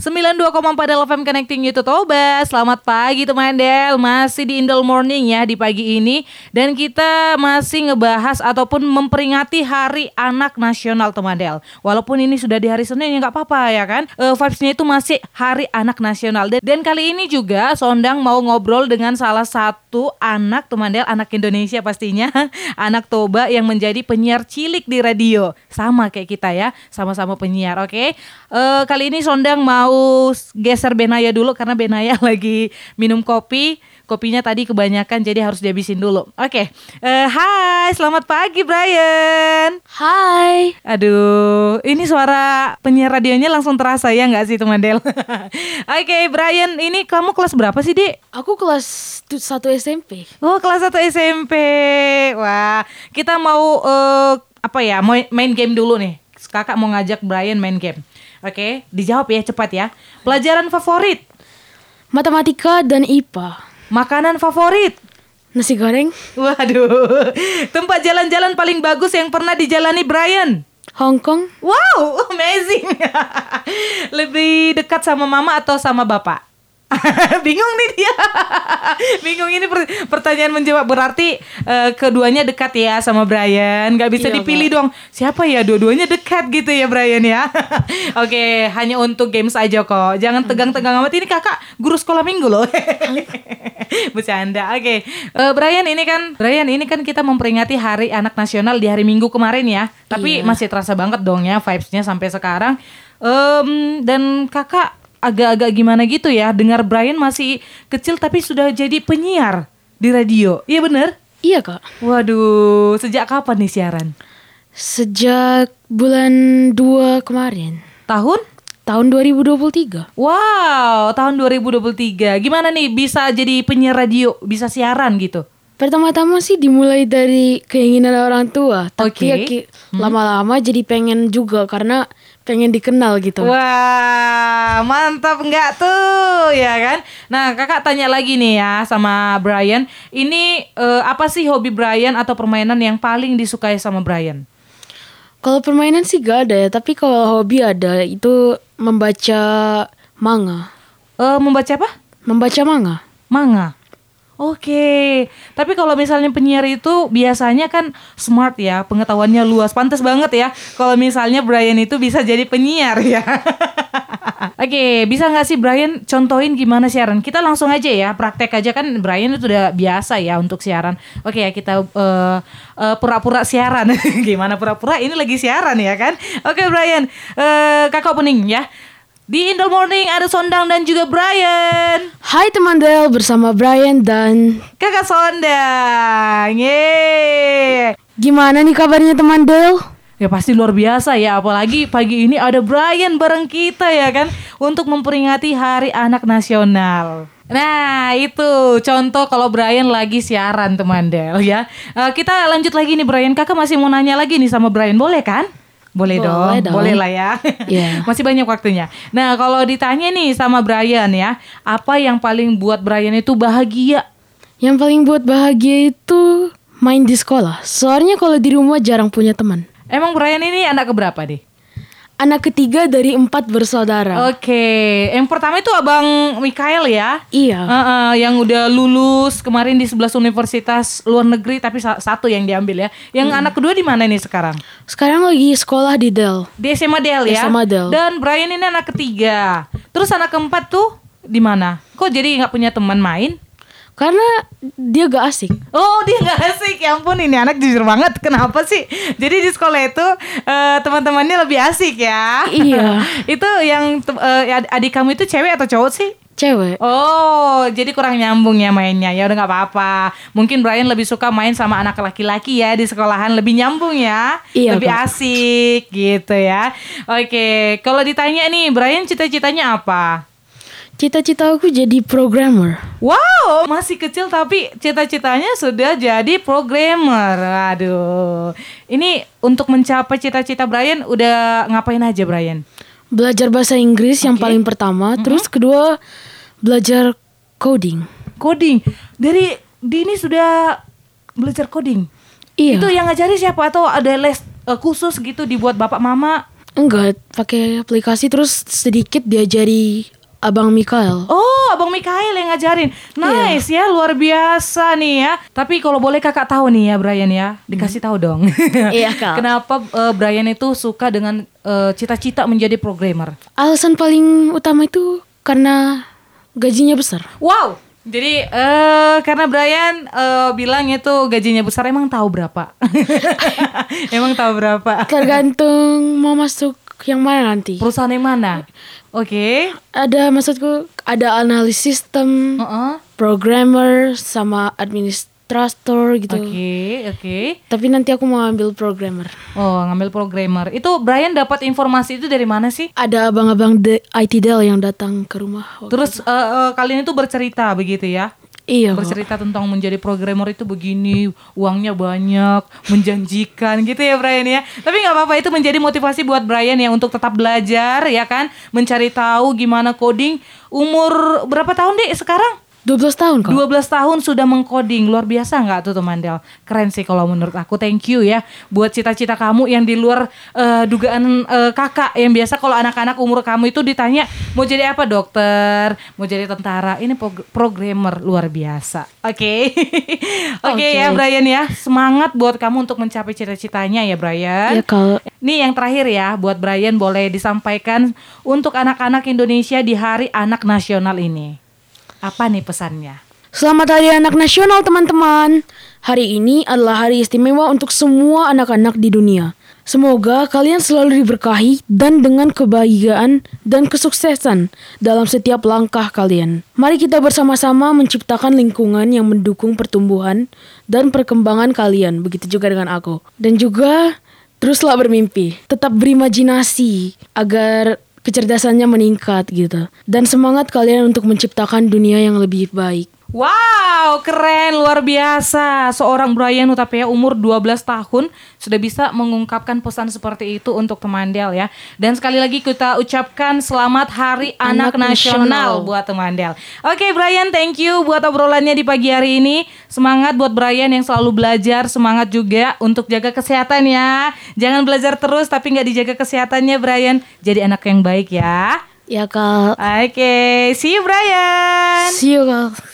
92,4 LFM Connecting You to Toba. Selamat pagi teman Del. Masih di Indol Morning ya di pagi ini. Dan kita masih ngebahas ataupun memperingati Hari Anak Nasional teman Del. Walaupun ini sudah di hari Senin ya nggak apa-apa ya kan? Uh, Vibesnya itu masih Hari Anak Nasional. Dan, dan kali ini juga Sondang mau ngobrol dengan salah satu anak teman Del. Anak Indonesia pastinya. Anak Toba yang menjadi penyiar cilik di radio. Sama kayak kita ya Sama-sama penyiar oke? Okay? uh, Kali ini Sondang mau mau geser Benaya dulu karena Benaya lagi minum kopi. Kopinya tadi kebanyakan jadi harus dihabisin dulu. Oke. Okay. Uh, eh, hai, selamat pagi Brian. Hai. Aduh, ini suara penyiar radionya langsung terasa ya nggak sih teman Del? Oke, okay, Brian, ini kamu kelas berapa sih, Dik? Aku kelas 1 SMP. Oh, kelas 1 SMP. Wah, kita mau uh, apa ya? main game dulu nih. Kakak mau ngajak Brian main game. Oke, dijawab ya cepat ya. Pelajaran favorit? Matematika dan IPA. Makanan favorit? Nasi goreng. Waduh. Tempat jalan-jalan paling bagus yang pernah dijalani Brian? Hong Kong. Wow, amazing. Lebih dekat sama mama atau sama bapak? Bingung nih dia. Bingung ini pertanyaan menjawab berarti uh, keduanya dekat ya sama Brian. Gak bisa iya, dipilih dong. Siapa ya dua-duanya dekat gitu ya Brian ya. Oke, okay, hanya untuk games aja kok. Jangan tegang-tegang amat ini kakak guru sekolah minggu loh. Bercanda. Oke. Okay. Uh, eh, Brian ini kan Brian ini kan kita memperingati Hari Anak Nasional di hari Minggu kemarin ya. Tapi iya. masih terasa banget dong ya vibesnya sampai sekarang. Um, dan kakak agak-agak gimana gitu ya dengar Brian masih kecil tapi sudah jadi penyiar di radio. Iya bener? Iya kak. Waduh, sejak kapan nih siaran? Sejak bulan 2 kemarin. Tahun? Tahun 2023. Wow, tahun 2023. Gimana nih bisa jadi penyiar radio, bisa siaran gitu? Pertama-tama sih dimulai dari keinginan orang tua, tapi okay. ya hmm. lama-lama jadi pengen juga karena pengen dikenal gitu. Wah, mantap nggak tuh, ya kan? Nah, kakak tanya lagi nih ya sama Brian, ini uh, apa sih hobi Brian atau permainan yang paling disukai sama Brian? Kalau permainan sih gak ada ya, tapi kalau hobi ada itu membaca manga. Uh, membaca apa? Membaca manga. Manga. Oke, tapi kalau misalnya penyiar itu biasanya kan smart ya, pengetahuannya luas, pantas banget ya. Kalau misalnya Brian itu bisa jadi penyiar ya. Oke, bisa nggak sih Brian contohin gimana siaran? Kita langsung aja ya, praktek aja kan Brian itu udah biasa ya untuk siaran. Oke ya kita uh, uh, pura-pura siaran. gimana pura-pura? Ini lagi siaran ya kan? Oke Brian, uh, kakak opening ya. Di Indol Morning ada Sondang dan juga Brian. Hai teman Del, bersama Brian dan Kakak Sondang. Yeay. Gimana nih kabarnya teman Del? Ya pasti luar biasa ya, apalagi pagi ini ada Brian bareng kita ya kan untuk memperingati Hari Anak Nasional. Nah itu contoh kalau Brian lagi siaran teman Del ya. Uh, kita lanjut lagi nih Brian, kakak masih mau nanya lagi nih sama Brian, boleh kan? Boleh, boleh dong, dong, boleh lah ya. Yeah. Masih banyak waktunya. Nah, kalau ditanya nih sama Brian ya, apa yang paling buat Brian itu bahagia? Yang paling buat bahagia itu main di sekolah. Soalnya kalau di rumah jarang punya teman. Emang Brian ini anak keberapa deh? Anak ketiga dari empat bersaudara. Oke, okay. yang pertama itu abang Mikael ya? Iya. Uh, uh, yang udah lulus kemarin di sebelas universitas luar negeri, tapi satu yang diambil ya. Yang hmm. anak kedua di mana nih sekarang? Sekarang lagi sekolah di Del. Di SMA Del ya? SMA Del. Dan Brian ini anak ketiga. Terus anak keempat tuh di mana? Kok jadi nggak punya teman main? Karena dia gak asik. Oh, dia gak asik. Ya ampun, ini anak jujur banget. Kenapa sih? Jadi di sekolah itu uh, teman-temannya lebih asik ya. Iya. itu yang uh, adik kamu itu cewek atau cowok sih? Cewek. Oh, jadi kurang nyambung ya mainnya. Ya udah nggak apa-apa. Mungkin Brian lebih suka main sama anak laki-laki ya di sekolahan lebih nyambung ya. Iya. Lebih kak. asik gitu ya. Oke, kalau ditanya nih, Brian cita-citanya apa? Cita-cita aku jadi programmer. Wow, masih kecil tapi cita-citanya sudah jadi programmer. Aduh. Ini untuk mencapai cita-cita Brian udah ngapain aja Brian? Belajar bahasa Inggris okay. yang paling pertama, mm-hmm. terus kedua belajar coding. Coding. Dari dini sudah belajar coding. Iya. Itu yang ngajari siapa atau ada les uh, khusus gitu dibuat bapak mama? Enggak, pakai aplikasi terus sedikit diajari Abang Mikael. Oh, Abang Mikael yang ngajarin. Nice ya, luar biasa nih ya. Tapi kalau boleh kakak tahu nih ya Brian ya, dikasih tahu dong. Iya, Kak. Kenapa eh, Brian itu suka dengan eh, cita-cita menjadi programmer? Alasan paling utama itu karena gajinya besar. Wow. Jadi eh karena Brian eh, bilang itu gajinya besar, emang tahu berapa? emang tahu berapa? Tergantung mau masuk yang mana nanti. Perusahaan yang mana? Oke. Ada maksudku ada analis sistem, Heeh. programmer sama administrator gitu. Oke, oke. Tapi nanti aku mau ambil programmer. Oh, ngambil programmer. Itu Brian dapat informasi itu dari mana sih? Ada abang-abang de- IT Dell yang datang ke rumah. Terus eh, eh, kalian itu bercerita begitu ya? Iya. Bercerita tentang menjadi programmer itu begini, uangnya banyak, menjanjikan gitu ya Brian ya. Tapi nggak apa-apa itu menjadi motivasi buat Brian ya untuk tetap belajar ya kan, mencari tahu gimana coding. Umur berapa tahun deh sekarang? 12 tahun kok. 12 tahun sudah mengcoding. Luar biasa nggak tuh teman Del keren sih kalau menurut aku. Thank you ya buat cita-cita kamu yang di luar eh, dugaan eh, kakak. Yang biasa kalau anak-anak umur kamu itu ditanya mau jadi apa dokter? Mau jadi tentara? Ini prog- programmer luar biasa. Oke? Oke Oke. ya Brian ya. Semangat buat kamu untuk mencapai cita-citanya ya Brian. Ya kalau Nih yang terakhir ya buat Brian boleh disampaikan untuk anak-anak Indonesia di Hari Anak Nasional ini. Apa nih pesannya? Selamat Hari Anak Nasional teman-teman. Hari ini adalah hari istimewa untuk semua anak-anak di dunia. Semoga kalian selalu diberkahi dan dengan kebahagiaan dan kesuksesan dalam setiap langkah kalian. Mari kita bersama-sama menciptakan lingkungan yang mendukung pertumbuhan dan perkembangan kalian. Begitu juga dengan aku. Dan juga teruslah bermimpi, tetap berimajinasi agar kecerdasannya meningkat gitu. Dan semangat kalian untuk menciptakan dunia yang lebih baik. Wow, keren luar biasa. Seorang Brian Utapia umur 12 tahun sudah bisa mengungkapkan pesan seperti itu untuk teman Del ya. Dan sekali lagi kita ucapkan selamat Hari Anak, Anak Nasional, Nasional. buat teman Del. Oke Brian, thank you buat obrolannya di pagi hari ini. Semangat buat Brian yang selalu belajar, semangat juga untuk jaga kesehatan ya. Jangan belajar terus tapi nggak dijaga kesehatannya Brian. Jadi anak yang baik ya. Ya kak. Oke, see you Brian. See you kak.